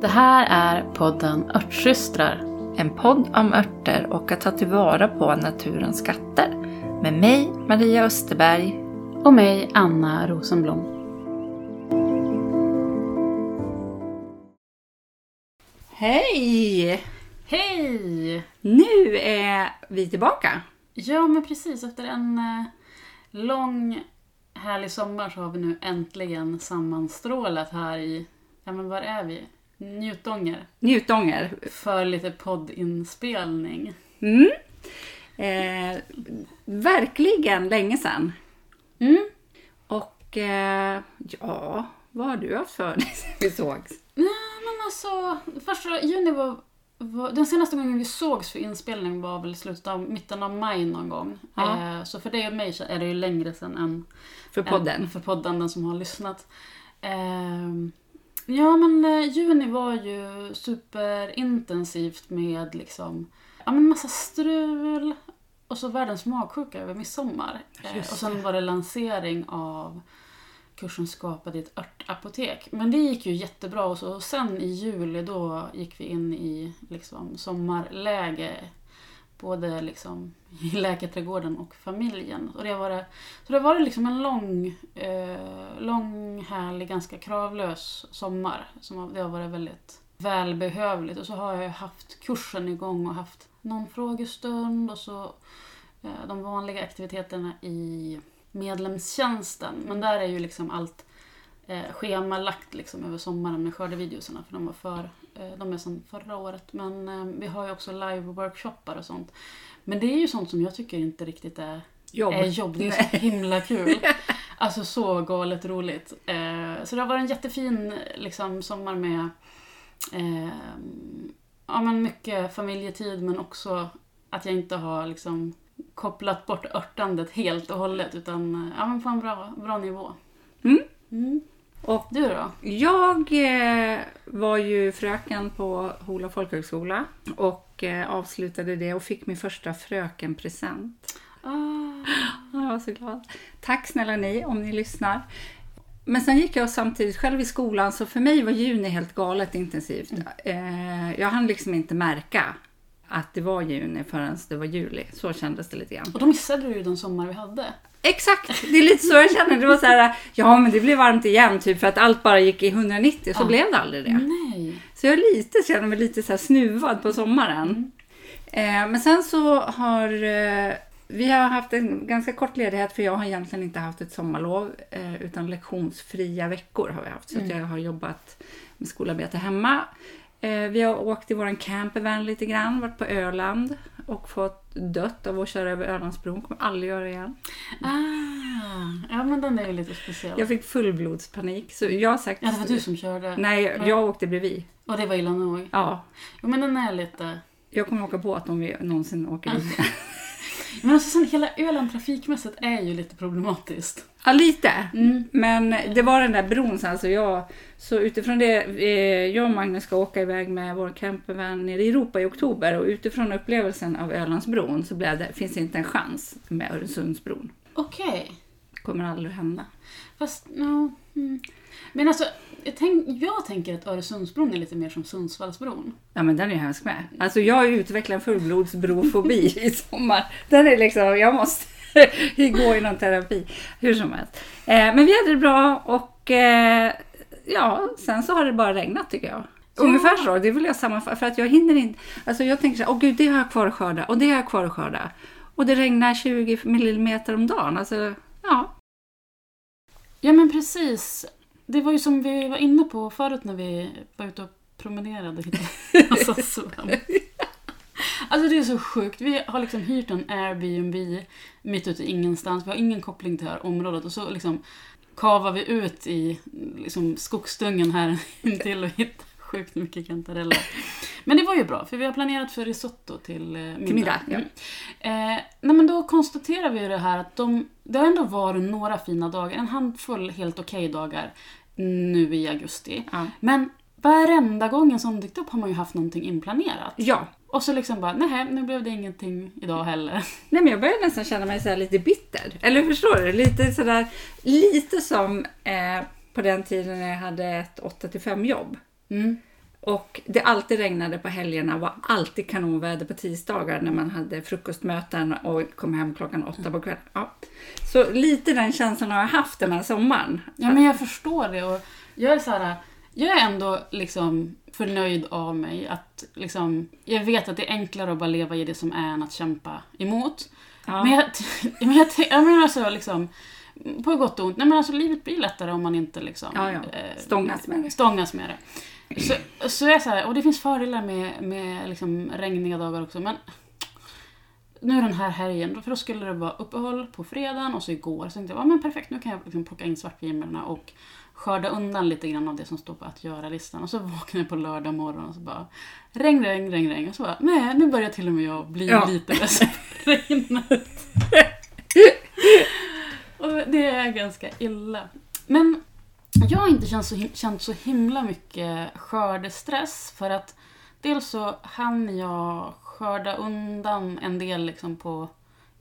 Det här är podden Örtsystrar. En podd om örter och att ta tillvara på naturens skatter. Med mig, Maria Österberg. Och mig, Anna Rosenblom. Hej! Hej! Nu är vi tillbaka. Ja, men precis. Efter en eh, lång härlig sommar så har vi nu äntligen sammanstrålat här i, ja men var är vi? Njutånger. Njutånger. För lite poddinspelning. Mm. Eh, verkligen länge sedan. Mm. Och eh, ja, vad har du haft för dig sen vi sågs? Nej, men alltså, första juni var, var... Den senaste gången vi sågs för inspelning var väl slutet av, mitten av maj någon gång. Ja. Eh, så för dig och mig så är det ju längre sedan än För podden? än för podden, den som har lyssnat. Ja, men eh, juni var ju superintensivt med liksom, ja men massa strul och så världens magsjuka över midsommar. Eh, Just och sen var det lansering av kursen Skapa ditt örtapotek. Men det gick ju jättebra och så och sen i juli då gick vi in i liksom sommarläge både liksom i läkarträdgården och familjen. Och det har varit, så det har varit liksom en lång, eh, lång, härlig, ganska kravlös sommar. Som har, det har varit väldigt välbehövligt. Och så har jag haft kursen igång och haft någon frågestund och så eh, de vanliga aktiviteterna i medlemstjänsten. Men där är ju liksom allt eh, schemalagt liksom över sommaren med skördevideosarna för de var för, de är sedan förra året. Men eh, vi har ju också live-workshoppar och sånt. Men det är ju sånt som jag tycker inte riktigt är Jobb. är jobb. Det är så himla kul. Alltså så galet roligt. Eh, så det har varit en jättefin liksom, sommar med eh, ja, men mycket familjetid men också att jag inte har liksom, kopplat bort örtandet helt och hållet utan eh, ja, men på en bra, bra nivå. Mm. Mm. Och Du då? Jag eh, var ju fröken på Hola folkhögskola och eh, avslutade det och fick min första frökenpresent. Ah, Jag var så glad. Tack snälla ni om ni lyssnar. Men sen gick jag samtidigt själv i skolan så för mig var juni helt galet intensivt. Eh, jag hann liksom inte märka att det var juni förrän det var juli. Så kändes det lite grann. och då missade du ju den sommar vi hade. Exakt, det är lite så jag känner. Det var så här, ja men det blir varmt igen typ för att allt bara gick i 190 så Ja. blev det aldrig det. Nej. Så jag lite, känner mig lite så snuvad på sommaren. Eh, men sen så har eh, vi har haft en ganska kort ledighet för jag har egentligen inte haft ett sommarlov eh, utan lektionsfria veckor har vi haft. Så att jag har jobbat med skolarbete hemma. Eh, vi har åkt i våran campervan lite grann, varit på Öland och fått dött av att köra över Ölandsbron. Kommer aldrig göra igen. Ah, ja men den är ju lite speciell. Jag fick fullblodspanik så jag har sagt... Ja, det var du som körde. Nej, jag åkte bredvid. Och det var illa nog. Ja, Jo men den är lite... jag kommer åka båt om vi någonsin åker dit. Men alltså sen hela Öland trafikmässigt är ju lite problematiskt. Ja, lite. Mm. Men det var den där bron, så alltså jag, så utifrån det, eh, jag och Magnus ska åka iväg med vår campervan nere i Europa i oktober och utifrån upplevelsen av Ölandsbron så blev det, finns det inte en chans med Öresundsbron. Okej. kommer aldrig att hända. Fast, no, mm. Men alltså, jag, tänk, jag tänker att Öresundsbron är lite mer som Sundsvallsbron. Ja men den är hemsk med. Alltså jag har utvecklat en fullblodsbrofobi i sommar. Den är liksom, jag måste gå i någon terapi. Hur som helst. Eh, men vi hade det bra och eh, ja, sen så har det bara regnat tycker jag. Ungefär så, det vill jag sammanfatta. För att jag hinner inte. Alltså jag tänker så här, åh gud det har jag kvar att skörda och det har jag kvar att skörda. Och det regnar 20 millimeter om dagen. Alltså, ja. Ja men precis. Det var ju som vi var inne på förut när vi var ute och promenerade. alltså, svamp. alltså det är så sjukt. Vi har liksom hyrt en Airbnb mitt ute i ingenstans. Vi har ingen koppling till det här området. Och så liksom kavar vi ut i liksom, skogsdungen här intill och hittar sjukt mycket kantareller. Men det var ju bra, för vi har planerat för risotto till eh, middag. Till middag, ja. Mm. Eh, nej men då konstaterar vi ju det här att de, det har ändå varit några fina dagar, en handfull helt okej dagar nu i augusti. Ja. Men varenda gång en sån dykt upp har man ju haft någonting inplanerat. ja. Och så liksom bara, nej nu blev det ingenting idag heller. Nej men jag börjar nästan känna mig så lite bitter. Eller förstår du? Lite sådär, lite som eh, på den tiden när jag hade ett 8-5 jobb. Mm. Och det alltid regnade på helgerna var alltid kanonväder på tisdagar när man hade frukostmöten och kom hem klockan åtta på kvällen. Ja. Så lite den känslan har jag haft den här sommaren. Ja, men jag förstår det. Och jag är så här, jag är ändå liksom förnöjd av mig. Att liksom, jag vet att det är enklare att bara leva i det som är än att kämpa emot. Ja. Men jag, men jag, jag menar så liksom, på gott och ont, nej men alltså livet blir lättare om man inte liksom Ja, ja. eh, Stångas med det. stångas med det. Så, så är jag så här, och det finns fördelar med, med liksom regniga dagar också, men nu den här helgen, för då skulle det vara uppehåll på fredagen och så igår. Så tänkte jag, ja men perfekt, nu kan jag liksom plocka in svartfibernna och skörda undan lite grann av det som står på att göra-listan. Och så vaknade jag på lördag morgon och så bara regn, regn, regn, regn. Och så bara, nej, nu börjar till och med jag bli Ja. lite ledsen på regnet. och det är ganska illa. Men jag har inte känt så, känt så himla mycket skördestress för att dels så hann jag skörda undan en del liksom på,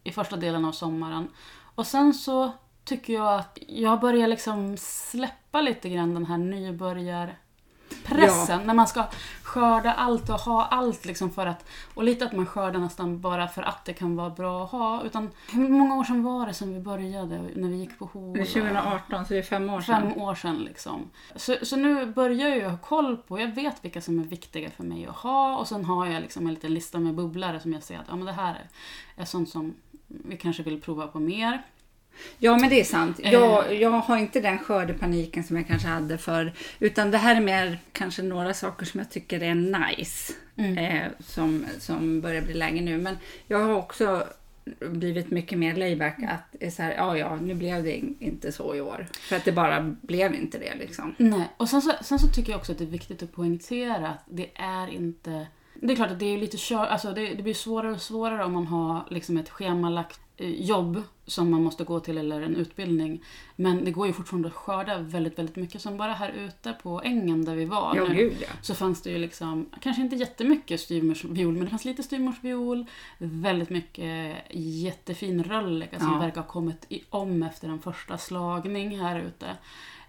i första delen av sommaren. Och sen så tycker jag att jag börjar liksom släppa lite grann den här nybörjar nybörjarpressen. När man ska skörda allt och ha allt liksom för att... Och lite att man skördar nästan bara för att det kan vara bra att ha. Utan hur många år sedan var det som vi började när vi gick på HO? Det är 2018, så det är fem år sedan. Fem år sedan liksom. Så, så nu börjar jag ha koll på, jag vet vilka som är viktiga för mig att ha och sen har jag liksom en liten lista med bubblare som jag ser att ja, men det här är, är sånt som vi kanske vill prova på mer. Ja, men det är sant. Eh. Jag, jag har inte den skördepaniken som jag kanske hade för Utan det här är mer kanske några saker som jag tycker är nice. Mm. Eh, som, som börjar bli läge nu. Men jag har också blivit mycket mer layback. Att det är så här, ja, ja, nu blev det inte så i år. För att det bara blev inte det liksom. Nej, och sen så, sen så tycker jag också att det är viktigt att poängtera att det är inte... Det är klart att det är lite kör, alltså det, det blir svårare och svårare om man har liksom ett schemalagt jobb som man måste gå till eller en utbildning. Men det går ju fortfarande att skörda väldigt, väldigt mycket. Som bara här ute på ängen där vi var Ja, nu, gud ja. så fanns det ju liksom, kanske inte jättemycket styvmorsviol, men det fanns lite styvmorsviol, väldigt mycket jättefin rölleka som Ja. verkar ha kommit i, om efter en första slagning här ute.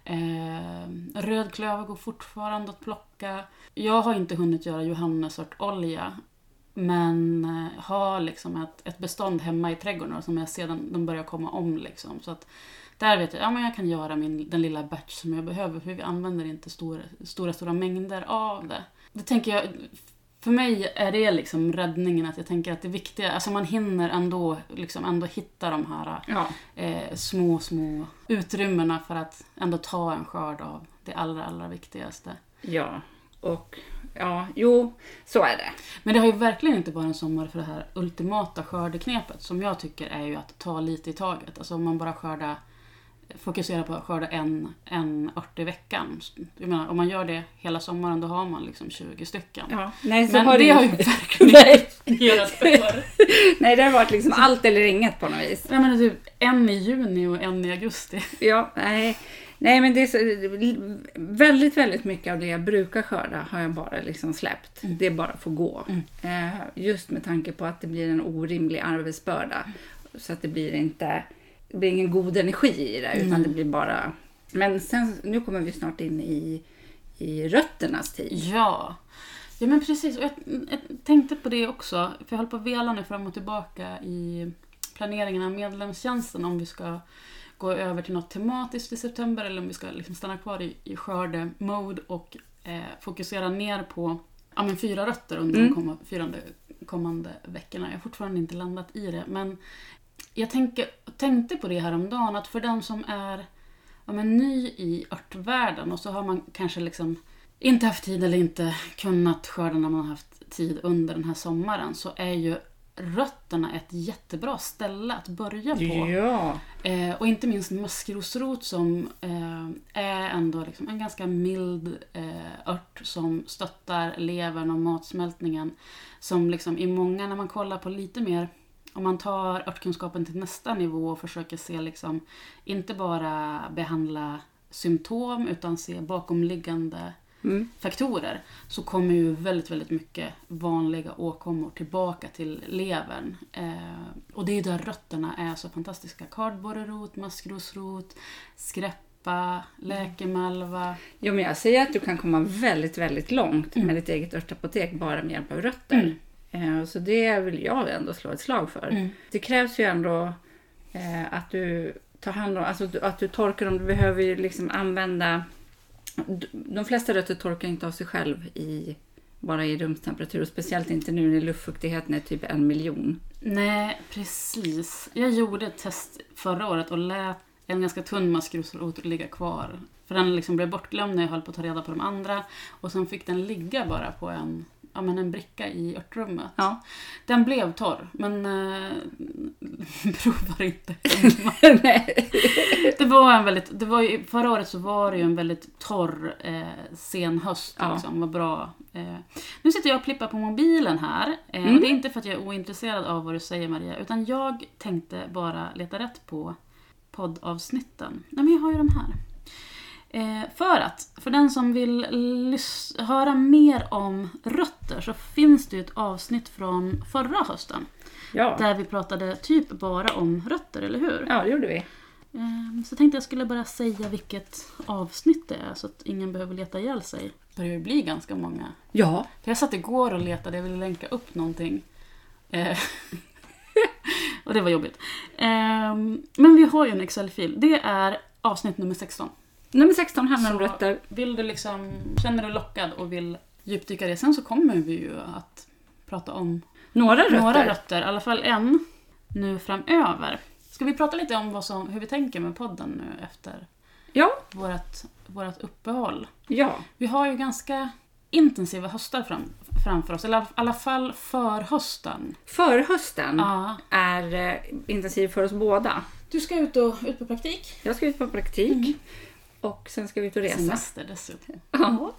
Eh, rödklöver går fortfarande att plocka. Jag har inte hunnit göra johannesörtolja, men eh, har liksom ett, ett bestånd hemma i trädgården som jag sedan de börjar komma om. Liksom. Så att där vet jag, ja men jag kan göra min, den lilla batch som jag behöver för vi använder inte stora, stora, stora mängder av det. Det tänker jag, för mig är det liksom räddningen att jag tänker att det viktiga, alltså man hinner ändå, liksom ändå hitta de här Ja, eh, små, små utrymmena för att ändå ta en skörd av det allra, allra viktigaste. ja. Och ja, jo, så är det. Men det har ju verkligen inte varit en sommar för det här ultimata skördeknepet som jag tycker är ju att ta lite i taget. Alltså om man bara skördar, fokuserar på att skörda en, en ört i veckan. Jag menar, om man gör det hela sommaren då har man liksom 20 stycken. Ja. Nej, så Men har det det har ju inte- verkligen Nej. inte fungerat för. Nej, det har varit liksom allt eller inget på något vis. Jag menar typ en i juni och en i augusti. Ja, nej. Nej, men det är så, väldigt, väldigt mycket av det jag brukar skörda har jag bara liksom släppt. Mm. Det bara får gå. Eh, just med tanke på att det blir en orimlig arbetsbörda. Så att det blir inte, det blir ingen god energi i det, utan Mm. det blir bara... Men sen, nu kommer vi snart in i, i rötternas tid. Ja. Ja men precis, och jag, jag tänkte på det också. För jag håller på att vela nu fram och tillbaka i planeringen av medlemstjänsten om vi ska gå över till något tematiskt i september eller om vi ska liksom stanna kvar i, i skördemode och eh, fokusera ner på ja, men fyra rötter under Mm. de komma, fyra kommande veckorna. Jag har fortfarande inte landat i det men jag tänker, tänkte på det här om dagen att för den som är ja, men ny i örtvärlden och så har man kanske liksom inte haft tid eller inte kunnat skörda när man har haft tid under den här sommaren så är ju rötterna ett jättebra ställe att börja på. Ja, Eh, och inte minst maskrosrot som eh, är ändå liksom en ganska mild eh, ört som stöttar levern och matsmältningen. Som liksom i många, när man kollar på lite mer, om man tar örtkunskapen till nästa nivå och försöker se liksom, inte bara behandla symptom utan se bakomliggande mm. faktorer så kommer ju väldigt, väldigt mycket vanliga åkommor tillbaka till levern. Eh, och det är där rötterna är så fantastiska. Kardborrerot, maskrosrot, soppa, läkemalva. Jo, men jag säger att du kan komma väldigt, väldigt långt Mm. med ditt eget örtapotek bara med hjälp av rötter. Eh, Så det vill jag ändå slå ett slag för. Mm. Det krävs ju ändå eh, att du tar hand om, alltså att du torkar dem. Du behöver ju liksom använda... De flesta rötter torkar inte av sig själv i, bara i rumstemperatur. Och speciellt inte nu när luftfuktigheten är typ en miljon. Nej, precis. Jag gjorde ett test förra året och lät en ganska tunn maskrosrot ligga kvar. För den liksom blev bortglömd när jag höll på att ta reda på de andra. Och sen fick den ligga bara på en, ja, men en bricka i örtrummet. Ja. Den blev torr, men eh, provar inte. Nej. Det var en väldigt, det var ju, förra året så var det ju en väldigt torr eh, sen höst. Ja. Liksom, vad bra. Eh. Nu sitter jag och plippar på mobilen här. Eh, Mm. och det är inte för att jag är ointresserad av vad du säger Maria, utan jag tänkte bara leta rätt på poddavsnitten. Nej men jag har ju de här. Eh, för att, för den som vill höra mer om rötter så finns det ett avsnitt från förra hösten. Ja. Där vi pratade typ bara om rötter, eller hur? ja, det gjorde vi. Ehm, Så tänkte jag skulle bara säga vilket avsnitt det är så att ingen behöver leta ihjäl sig. Det börjar ju bli ganska många. Ja. För jag satt igår och letade, jag ville länka upp någonting. Eh, och det var jobbigt. Ehm, Men vi har ju en Excel-fil. Det är avsnitt nummer 16. Nummer 16 handlar om rötter. Vill du liksom, känner du lockad och vill djupdyka det. Sen så kommer vi ju att prata om Några rötter. några rötter, i alla fall en, nu framöver. Ska vi prata lite om vad som, hur vi tänker med podden nu efter Ja. vårt, vårt uppehåll? Ja. Vi har ju ganska intensiva höstar fram, framför oss, eller i alla fall för hösten. Förhösten Ja. är eh, intensiv för oss båda. Du ska ut, och, ut på praktik. Jag ska ut på praktik och sen ska vi ut och resa. Semester dessutom. Ja.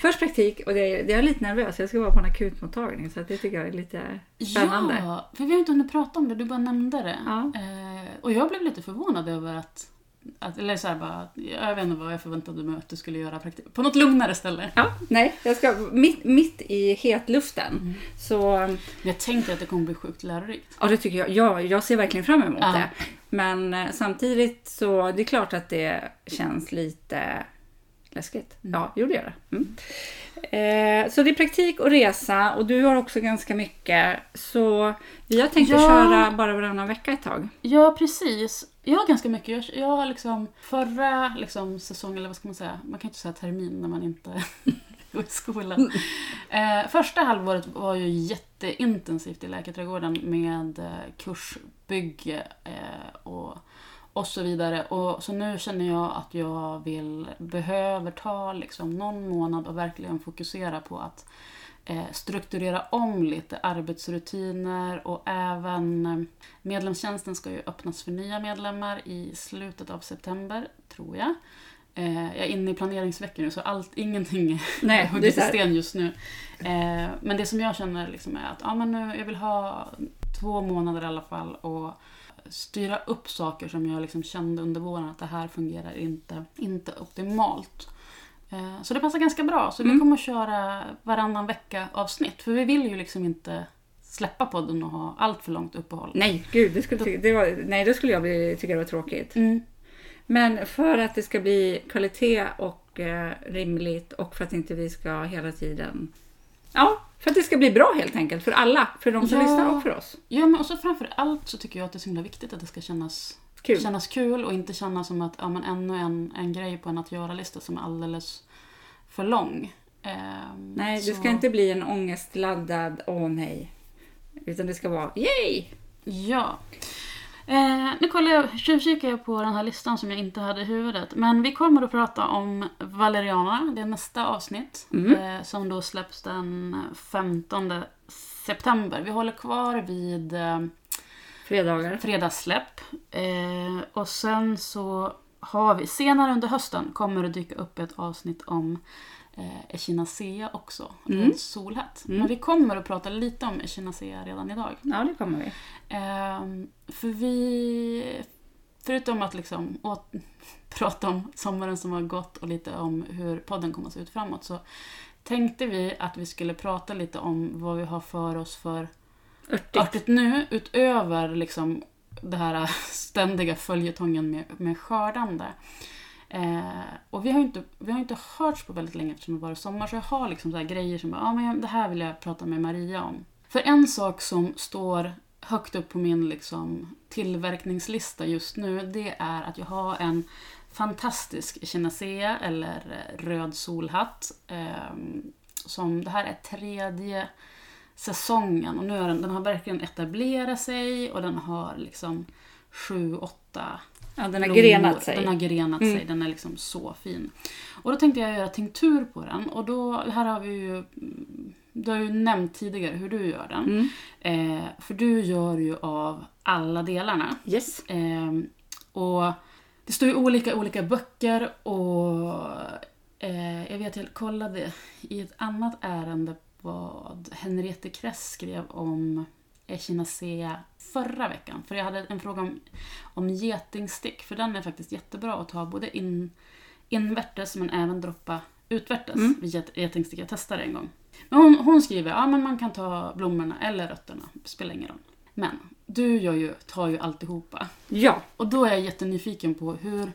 Först praktik och det är, det är jag lite nervös. Jag ska vara på en akutmottagning så det tycker jag är lite spännande. Ja, för vi har inte hunnit prata om det, du bara nämnde det. Ja. Eh, och jag blev lite förvånad över att, att eller så här bara, jag vet inte vad jag förväntade mig att du skulle göra praktik. På något lugnare ställe. Ja, nej, jag ska mitt, mitt i hetluften. Så Men jag tänker att det kommer bli sjukt lärorikt. ja, det tycker jag. Ja, jag ser verkligen fram emot Ja. det. Men eh, samtidigt så det är klart att det känns lite läskigt. Ja, jo det gör det. Mm. Eh, så det är praktik och resa och du har också ganska mycket. Så vi har tänkt att Ja. köra bara varannan vecka ett tag. Ja, precis. Jag har ganska mycket. Jag, jag har liksom förra liksom, säsongen, eller vad ska man säga? Man kan inte säga termin när man inte går i skolan. Eh, första halvåret var ju jätteintensivt i Läkarträdgården med eh, kursbygge eh, och, och så vidare. Och, så nu känner jag att jag vill, behöver ta liksom, någon månad och verkligen fokusera på att eh, strukturera om lite arbetsrutiner och även eh, medlemstjänsten ska ju öppnas för nya medlemmar i slutet av september, tror jag. Eh, jag är inne i planeringsveckan nu så allt, ingenting Nej, är hugget i sten just nu. Eh, men det som jag känner liksom är att ja, men nu, jag vill ha två månader i alla fall och styra upp saker som jag liksom kände under våren att det här fungerar inte, inte optimalt. Eh, Så det passar ganska bra. Så vi Mm. kommer att köra varannan vecka avsnitt. För vi vill ju liksom inte släppa podden och ha allt för långt uppehåll. Nej, gud, det skulle, det var, nej, då skulle jag bli, tycka det var tråkigt. Mm. Men för att det ska bli kvalitet och eh, rimligt och för att inte vi ska hela tiden... Ja, för att det ska bli bra helt enkelt för alla. För de som Ja. lyssnar och för oss. Ja, men också framför allt så tycker jag att det är så himla viktigt att det ska kännas Kul. kännas kul och inte kännas som att ja, men ännu en, en grej på en att göra-lista som är alldeles för lång. Ehm, Nej, det så- ska inte bli en ångestladdad åh nej. Utan det ska vara yay! Ja. Eh, nu kollar jag, tjuvkikar jag på den här listan som jag inte hade i huvudet. Men vi kommer att prata om Valeriana, det är nästa avsnitt. Mm. Eh, som då släpps den 15 september. Vi håller kvar vid eh, Fredagar. fredagssläpp. Eh, och sen så har vi, senare under hösten kommer det dyka upp ett avsnitt om eh, Echinacea också. Mm. Mm. Solhatt. Mm. Men vi kommer att prata lite om Echinacea redan idag. Ja, det kommer vi. Ehm, för vi, förutom att liksom åt, prata om sommaren som har gått och lite om hur podden kommer att se ut framåt så tänkte vi att vi skulle prata lite om vad vi har för oss för Örtigt. artigt nu utöver liksom det här ständiga följetongen med, med skördande. Eh, och vi har ju inte, vi har inte hörts på väldigt länge eftersom det varit sommar så jag har liksom så här grejer som bara, ah, men det här vill jag prata med Maria om. För en sak som står högt upp på min liksom, tillverkningslista just nu det är att jag har en fantastisk Chinasea eller röd solhatt. Eh, som, det här är tredje säsongen och nu är den, den har verkligen etablerat sig och den har liksom sju, åtta Ja, den har blommor. grenat sig. Den har grenat Mm. sig, den är liksom så fin. Och då tänkte jag göra tinktur på den och då, här har vi ju du har ju nämnt tidigare hur du gör den. Mm. Eh, för du gör ju av alla delarna. Yes. Ehm, och det står ju olika olika böcker och eh, jag vet jag kollade i ett annat ärende vad Henriette Kress skrev om Echinacea förra veckan. För jag hade en fråga om, om getingstick, för den är faktiskt jättebra att ta både in, invärtes men även droppa utvärtes Mm. vid get- getingstick. Jag testade en gång. Men hon, hon skriver ja men man kan ta blommorna eller rötterna, spelar ingen roll. Men du gör ju, tar ju alltihopa. Ja. Och då är jag jättenyfiken på hur,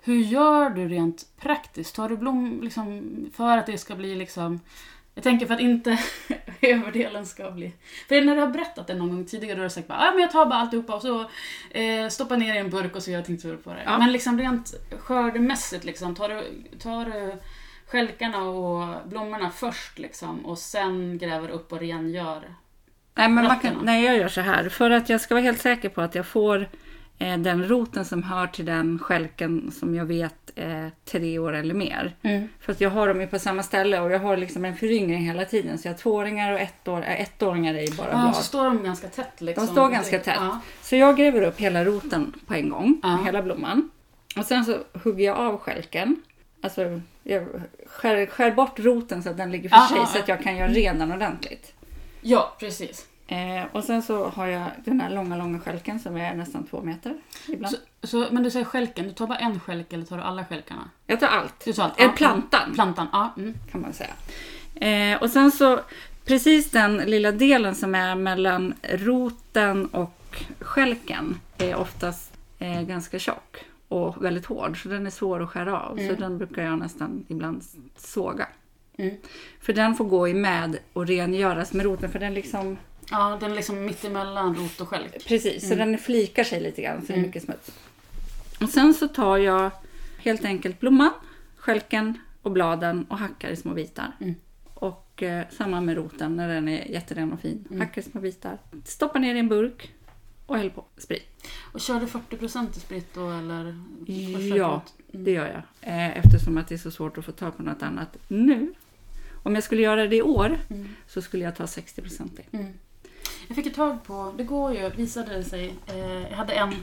hur gör du rent praktiskt? Tar du blom liksom, för att det ska bli liksom... Jag tänker för att inte överdelen ska bli... För när du har berättat det någon gång tidigare då har du sagt att ah, men jag tar bara alltihopa och så eh, stoppar ner i en burk och så gör jag tinktur på det. Ja. Men liksom rent skördemässigt, liksom, tar, du, tar du stjälkarna och blommorna först liksom, och sen gräver upp och rengör? Nej, men kan, nej, jag gör så här. För att jag ska vara helt säker på att jag får den roten som hör till den skälken som jag vet är tre år eller mer. För att jag har dem ju på samma ställe och jag har liksom en föryngring hela tiden. Så jag har tvååringar och ettår, äh, ettåringar är ju bara blad. så står de ganska tätt liksom. De står ganska tätt. Ja. Så jag gräver upp hela roten på en gång, Ja. hela blomman. Och sen så hugger jag av skälken. Alltså jag skär, skär bort roten så att den ligger för sig så att jag kan göra ren den ordentligt. ja, precis. Eh, och sen så har jag den här långa, långa skälken som är nästan två meter ibland. Så, så, men du säger skälken, du tar bara en skälk eller tar du alla skälkarna? Jag tar allt. Du tar allt? Eh, plantan Plantan, ja. Mm. kan man säga. Eh, och sen så precis den lilla delen som är mellan roten och skälken är oftast eh, ganska tjock och väldigt hård. Så den är svår att skära av. Så Mm. den brukar jag nästan ibland såga. Mm. För den får gå i med och rengöras med roten. För den liksom, Ja, den är liksom mittemellan rot och skälk. precis, så den flikar sig lite grann så det är Mm. mycket smuts. Och sen så tar jag helt enkelt blomman, skälken och bladen och hackar i små bitar. Mm. Och eh, samma med roten när den är jätteren och fin. Mm. Hackar i små bitar. Stoppar ner i en burk och häller på sprit. Och kör du 40% i sprit då eller? Ja? Mm. det gör jag. Eh, eftersom att det är så svårt att få tag på något annat nu. Om jag skulle göra det i år Mm. så skulle jag ta 60% i. Mm. Jag fick ett tag på, det går ju, visade det sig. Eh, jag hade en,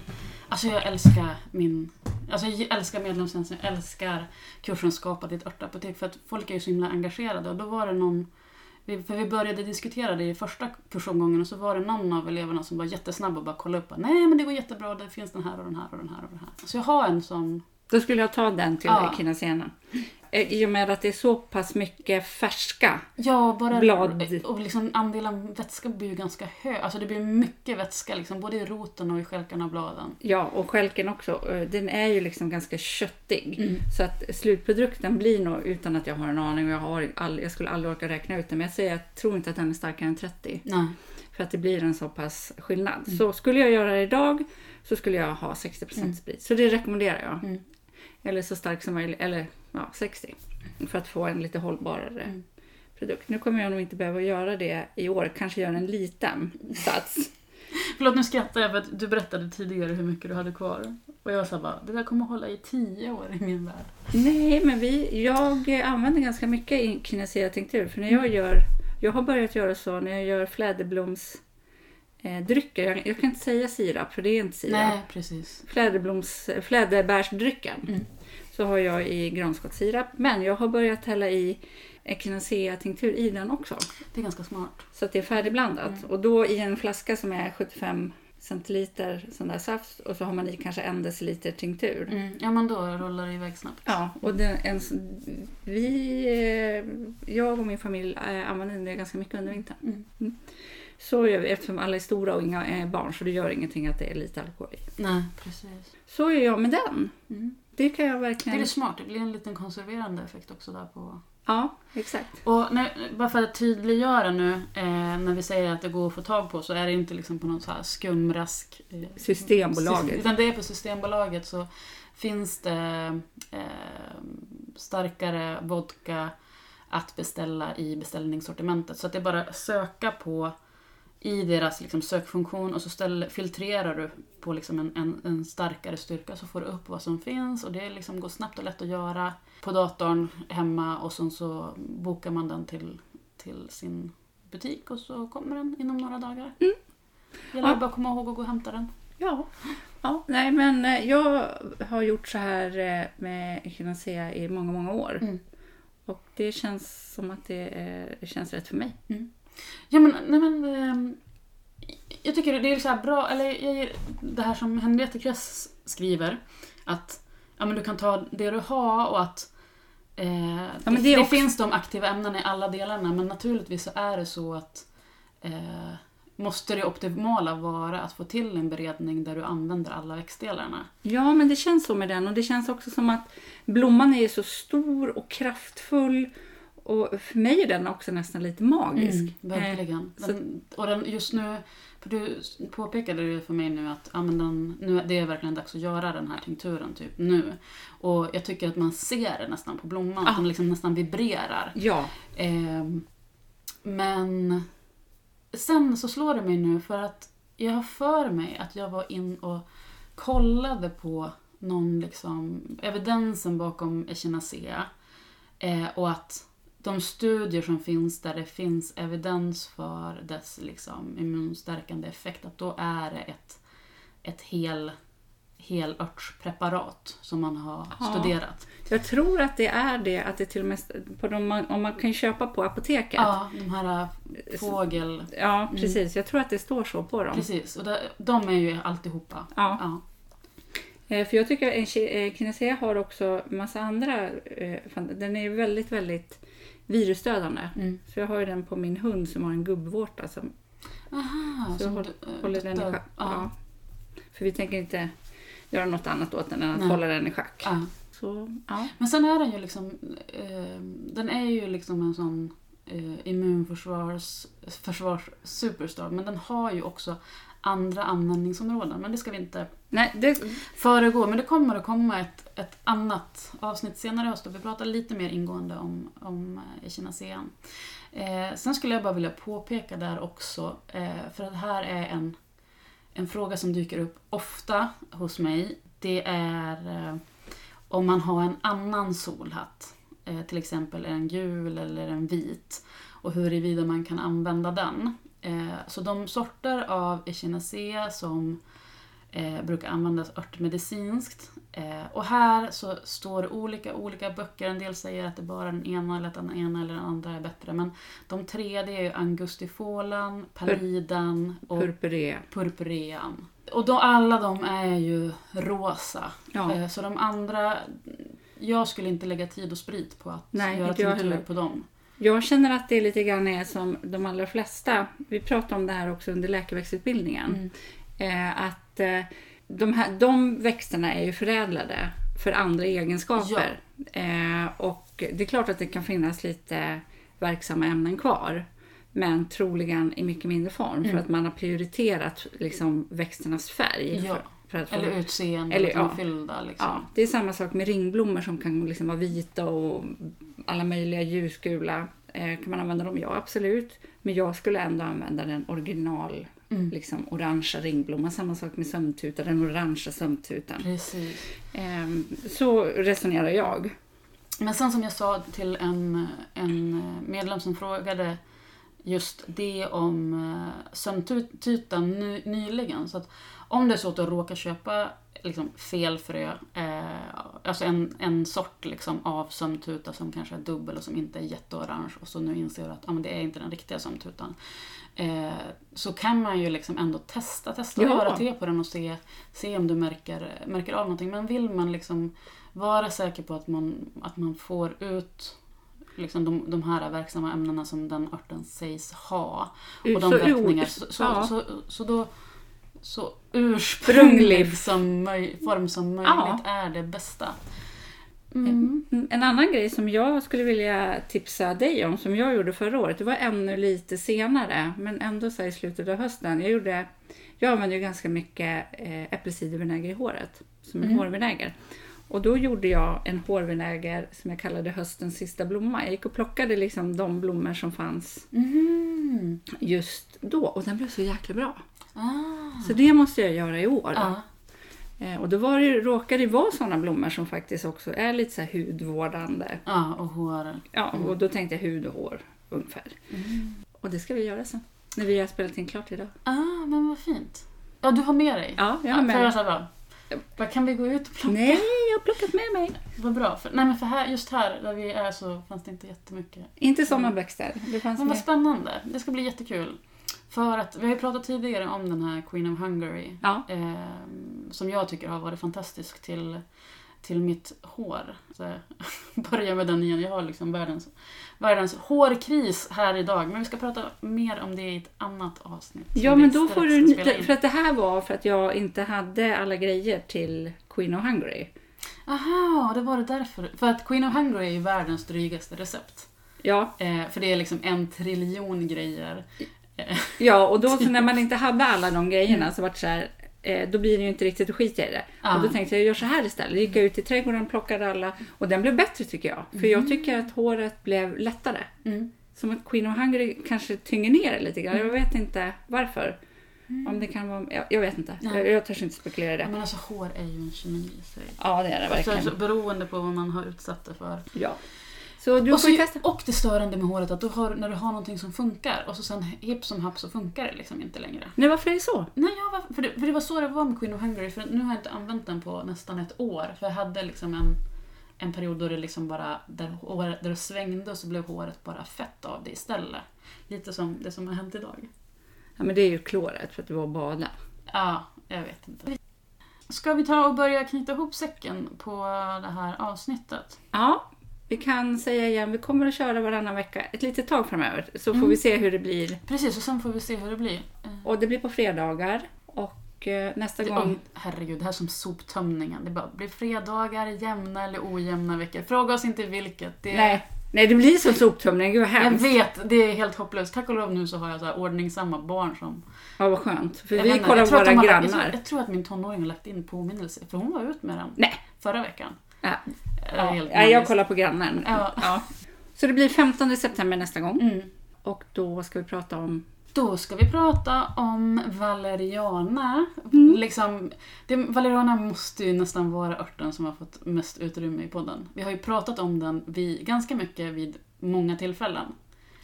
alltså jag älskar min, alltså jag älskar medlemstjänsten, jag älskar kursen Skapa ditt örtapotek för att folk är ju så himla engagerade och då var det någon vi- för vi började diskutera det i första kursomgången och så var det någon av eleverna som var jättesnabb och bara kollade upp. Nej men det går jättebra, det finns den här och den här och den här och den här. Så jag har en sån då skulle jag ta den till Ja. Kinasena. Eh, I och med att det är så pass mycket färska. Ja, bara Blad. och liksom andelen vätska blir ju ganska hög. Alltså det blir mycket vätska liksom, både i roten och i stjälkarna och bladen. Ja, och skälken också. eh, Den är ju liksom ganska köttig. Mm. Så att slutprodukten blir nog, utan att jag har en aning, och jag, har all, jag skulle aldrig orka räkna ut det, men jag säger jag tror inte att den är starkare än 30. Nej. För att det blir en så pass skillnad. Mm. Så skulle jag göra det idag så skulle jag ha 60% Mm. sprit. Så det rekommenderar jag. Mm. Eller så stark som möjligt, eller ja, 60. För att få en lite hållbarare Mm. produkt. Nu kommer jag nog inte behöva göra det i år. Kanske göra en liten sats. Förlåt nu skrattar jag för att du berättade tidigare hur mycket du hade kvar. Och jag sa bara, det där kommer hålla i tio år i min värld. Nej, men vi, jag använder ganska mycket i kinesera tinktur. För när jag gör, jag har börjat göra så när jag gör fläderbloms eh, drycker. Jag, jag kan inte säga sirap för det är inte sirap. Nej, precis. Fläderbloms, fläderbärsdrycken. Mm. Så har jag i granskottsirap. Men jag har börjat hälla i echinacea tinktur i den också. Det är ganska smart. Så att det är färdigblandat. Mm. Och då i en flaska som är 75 centiliter sån där saft och så har man i kanske en deciliter tinktur. Mm. Ja, men då rullar det iväg snabbt. Ja, och den, en, vi, eh, jag och min familj eh, använder det ganska mycket under vintern. Mm. Så gör vi eftersom alla är stora och inga är barn så det gör ingenting att det är lite alkohol i. Nej, precis. Så gör jag med den. Mm. det kan jag Det verkligen... är smart, det blir en liten konserverande effekt också där på... Ja, exakt. Och när, bara för att tydliggöra nu, eh, när vi säger att det går att få tag på så är det inte liksom på någon så här skumrask... Eh, Systembolaget. Utan det är på Systembolaget så finns det eh, starkare vodka att beställa i beställningssortimentet. Så att det är bara att söka på i deras liksom, sökfunktion och så ställ, filtrerar du på liksom en, en, en starkare styrka så får du upp vad som finns och det liksom går snabbt och lätt att göra på datorn hemma och sen så bokar man den till, till sin butik och så kommer den inom några dagar. Mm. Gäller Ja. bara att komma ihåg att gå och hämta den. Ja. ja. Nej, men eh, jag har gjort så här eh, med Echinacea i många, många år. Mm. Och det känns som att det, det känns rätt för mig. Ja men, nej men ehm, jag tycker det är så här bra, eller jag, det här som Henriette Kress skriver, att ja, men du kan ta det du har och att eh, men det, det det finns de aktiva ämnena i alla delarna men naturligtvis så är det så att eh, måste det optimala vara att få till en beredning där du använder alla växtdelarna. Ja, men det känns så med den. Och det känns också som att blomman är så stor och kraftfull. Och för mig är den också nästan lite magisk. Mm, verkligen. så- Den, och den, just nu, för du påpekade ju för mig nu att ja, men den, nu, det är verkligen dags att göra den här tinkturen typ nu. Och jag tycker att man ser det nästan på blomman, Ah. att den liksom nästan vibrerar. Ja, Ehm, men sen så slår det mig nu för att jag har för mig att jag var in och kollade på någon liksom evidensen bakom echinacea. Eh, och att de studier som finns där det finns evidens för dess liksom immunstärkande effekt, att då är det ett, ett hel, helörtspreparat som man har Ja. studerat. jag tror att det är det. Att det till och med, på de, om man kan köpa på apoteket. Ja, de här äh, fågel... Ja, precis. Jag tror att det står så på dem. Precis, och de, de är ju alltihopa. Ja. Ja. Eh, För jag tycker att Kinesea har också massa andra... eh, Den är väldigt, väldigt virusdödande. Mm. Så jag har ju den på min hund som har en gubbvårta som Aha, Så som håll- du, äh, håller den i schack. Ja. Ja. För vi tänker inte göra något annat åt den än att Nej. hålla den i schack. Ja. Så, ja. Men sen är den ju liksom, eh, den är ju liksom en sån eh, immunförsvars försvars superstar, men den har ju också andra användningsområden. Men det ska vi inte Nej, det, föregå. Men det kommer att komma ett, ett annat avsnitt senare i höst och vi pratar lite mer ingående om, om eh, echinacean. Eh, sen skulle jag bara vilja påpeka där också, eh, för att här är en, en fråga som dyker upp ofta hos mig. Det är eh, om man har en annan solhatt, eh, till exempel en gul eller en vit, och huruvida man kan använda den. Eh, så de sorter av echinacea som eh, brukar användas örtmedicinskt. Eh, och här så står det olika olika böcker. En del säger att det bara den ena eller att den ena eller den andra är bättre. Men de tre det är ju angustifolan, palidan och purpuré. purpurean. Och då, alla de är ju rosa. Ja. Så de andra, jag skulle inte lägga tid och sprit på att Nej, göra tinktur på dem. Jag känner att det är lite grann är som de allra flesta. Vi pratade om det här också under läkeväxtutbildningen. Mm. Eh, att eh, de, här, de växterna är ju förädlade för andra egenskaper. Eh, och det är klart att det kan finnas lite verksamma ämnen kvar. Men troligen i mycket mindre form för Mm. att man har prioriterat liksom, växternas färg. Ja. För, för Eller utseende, Eller, ja. ja. fyllda liksom. ja, det är samma sak med ringblommor som kan liksom vara vita och alla möjliga ljusgula. Eh, kan man använda dem? Ja, absolut. Men jag skulle ändå använda den original, Mm. liksom orangea ringblomman. Samma sak med sömntuta, den orangea sömntutan. Precis. Eh, så resonerar jag. Men sen som jag sa till en, en medlem som frågade just det om eh, sömntutan ny, nyligen. Så att om det är så att du råkar köpa liksom, fel frö, eh, alltså en, en sort liksom, av sömntuta som kanske är dubbel och som inte är jätteorange och så nu inser du att ah, men det är inte den riktiga sömntutan. Eh, så kan man ju liksom ändå testa, testa Ja. göra te på den och se, se om du märker, märker av någonting. Men vill man liksom vara säker på att man, att man får ut liksom de, de här verksamma ämnena som den örten sägs ha och de Så- verkningar. Så, så, ja. så, så, då, så ursprunglig Sprunglig. som form som möjligt Ja. är det bästa. Mm. Mm, En annan grej som jag skulle vilja tipsa dig om, som jag gjorde förra året, det var ännu lite senare, men ändå så i slutet av hösten. Jag, gjorde, jag använder ju ganska mycket eh, äppelcidervinäger i håret, som en Mm. hårvinäger. Och då gjorde jag en hårvinäger som jag kallade höstens sista blomma. Jag gick och plockade liksom de blommor som fanns Mm. just då och den blev så jäkla bra. Ah. Så det måste jag göra i år. Ja. Eh, och då var det, råkade det vara sådana blommor som faktiskt också är lite så här hudvårdande. ja, och hår. Ja, och då tänkte jag hud och hår ungefär. Mm. Och det ska vi göra sen. När vi har spelat in klart idag. Ah, men vad fint. Ja, du har med dig? Ja, jag har med mig. bara, vad kan vi gå ut och plocka? Nej, jag har plockat med mig. Vad bra. För, nej men för här, just här där vi är så fanns det inte jättemycket. Inte sådana växter. Det fanns Men vad med. spännande. Det ska bli jättekul. För att vi har ju pratat tidigare om den här Queen of Hungary. Ja. Eh, som jag tycker har varit fantastisk till, till mitt hår. Så jag börjar med den igen. Jag har liksom världens, världens hårkris här idag. Men vi ska prata mer om det i ett annat avsnitt. Ja, men då får du... För att det här var för att jag inte hade alla grejer till Queen of Hungary. Aha, det var det därför. För att Queen of Hungary är ju världens drygaste recept. Ja, Eh, för det är liksom en triljon grejer. Ja och då så när man inte hade alla de grejerna så var det så här... Eh, då blir det ju inte riktigt att skita i det. Ja. Och då tänkte jag, jag gör så här istället. Gick jag ut i trädgården, plockade alla. Och den blev bättre tycker jag. För jag tycker att håret blev lättare. Mm. Som att Queen of Hungary kanske tynger ner det lite grann. Jag vet inte varför. Om det kan vara... Jag, jag vet inte. Nej. Jag, jag törs inte spekulera i Ja, det. men alltså hår är ju en kemi sig. Ja, det är det Alltså, verkligen. alltså, beroende på vad man har utsatt det för. Ja. Så du Och, får så, testa. och det störande med håret att du har, när du har någonting som funkar och så sen hipp som happ så funkar det liksom inte längre. Nej, varför är det så? Nej, jag var, för, det, för det var så det var med Queen of Hungary för nu har jag inte använt den på nästan ett år. För jag hade liksom en, en period då det liksom bara, där, håret, där det svängde och så blev håret bara fett av det istället. Lite som det som har hänt idag. Ja, men det är ju kloret för att du var och bada. Ja, jag vet inte. Ska vi ta och börja knyta ihop säcken på det här avsnittet? Ja, vi kan säga igen, vi kommer att köra varannan vecka ett litet tag framöver. Så får Mm. vi se hur det blir. Precis, och sen får vi se hur det blir. Eh, Och det blir på fredagar. Och eh, nästa Det, gång... oh, herregud, det här är som soptömningen. Det bara blir fredagar, jämna eller ojämna veckor. Fråga oss inte vilket. Det, Nej, nej, det blir som soptumning. Gud vad Jag hemskt. vet, det är helt hopplöst. Tack och lov nu så har jag så här ordningsamma barn som... Ja, vad skönt. För Jag vi kollar jag på våra grannar. Jag tror, jag tror att min tonåring har lagt in påminnelse, för hon var ut med den Nej. förra veckan. Ja. Ja, ja, jag magiskt. kollar på grannen. Ja. Så det blir 15 september nästa gång. Mm. Och då ska vi prata om... Då ska vi prata om valeriana. Mm. Liksom, det, valeriana måste ju nästan vara örten som har fått mest utrymme i podden. Vi har ju pratat om den vid, ganska mycket vid många tillfällen.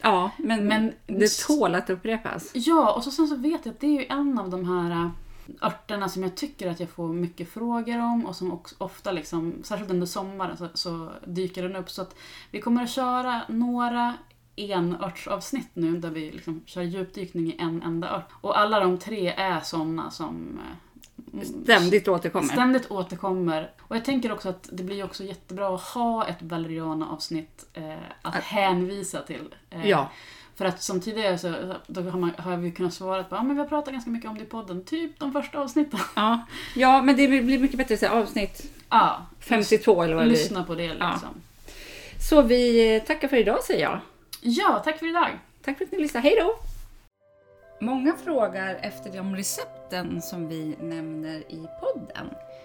Ja, men, Men- det tål att upprepas. Ja, och så sen så vet jag att det är ju en av de här örterna som jag tycker att jag får mycket frågor om och som också ofta, liksom, särskilt under sommaren, så, så dyker den upp. Så att vi kommer att köra några enörtsavsnitt nu där vi liksom kör djupdykning i en enda ört. Och alla de tre är sådana som äh, Ständigt återkommer. Ständigt återkommer. Och jag tänker också att det blir också jättebra att ha ett Valeriana-avsnitt eh, att Att- hänvisa till. Eh, Ja. För att som tidigare så då har, man, har vi kunnat svara på ja, men vi har pratat ganska mycket om det i podden, typ de första avsnitten. Ja. ja, men det blir mycket bättre så här, avsnitt Ja, 52 eller vad det blir. lyssna på det liksom. Så vi eh, tackar för idag säger jag. Ja, tack för idag! Tack för att ni lyssnade. Hej då! Många frågar efter de recepten som vi nämner i podden.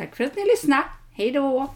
Tack för att ni lyssnade. Hej då!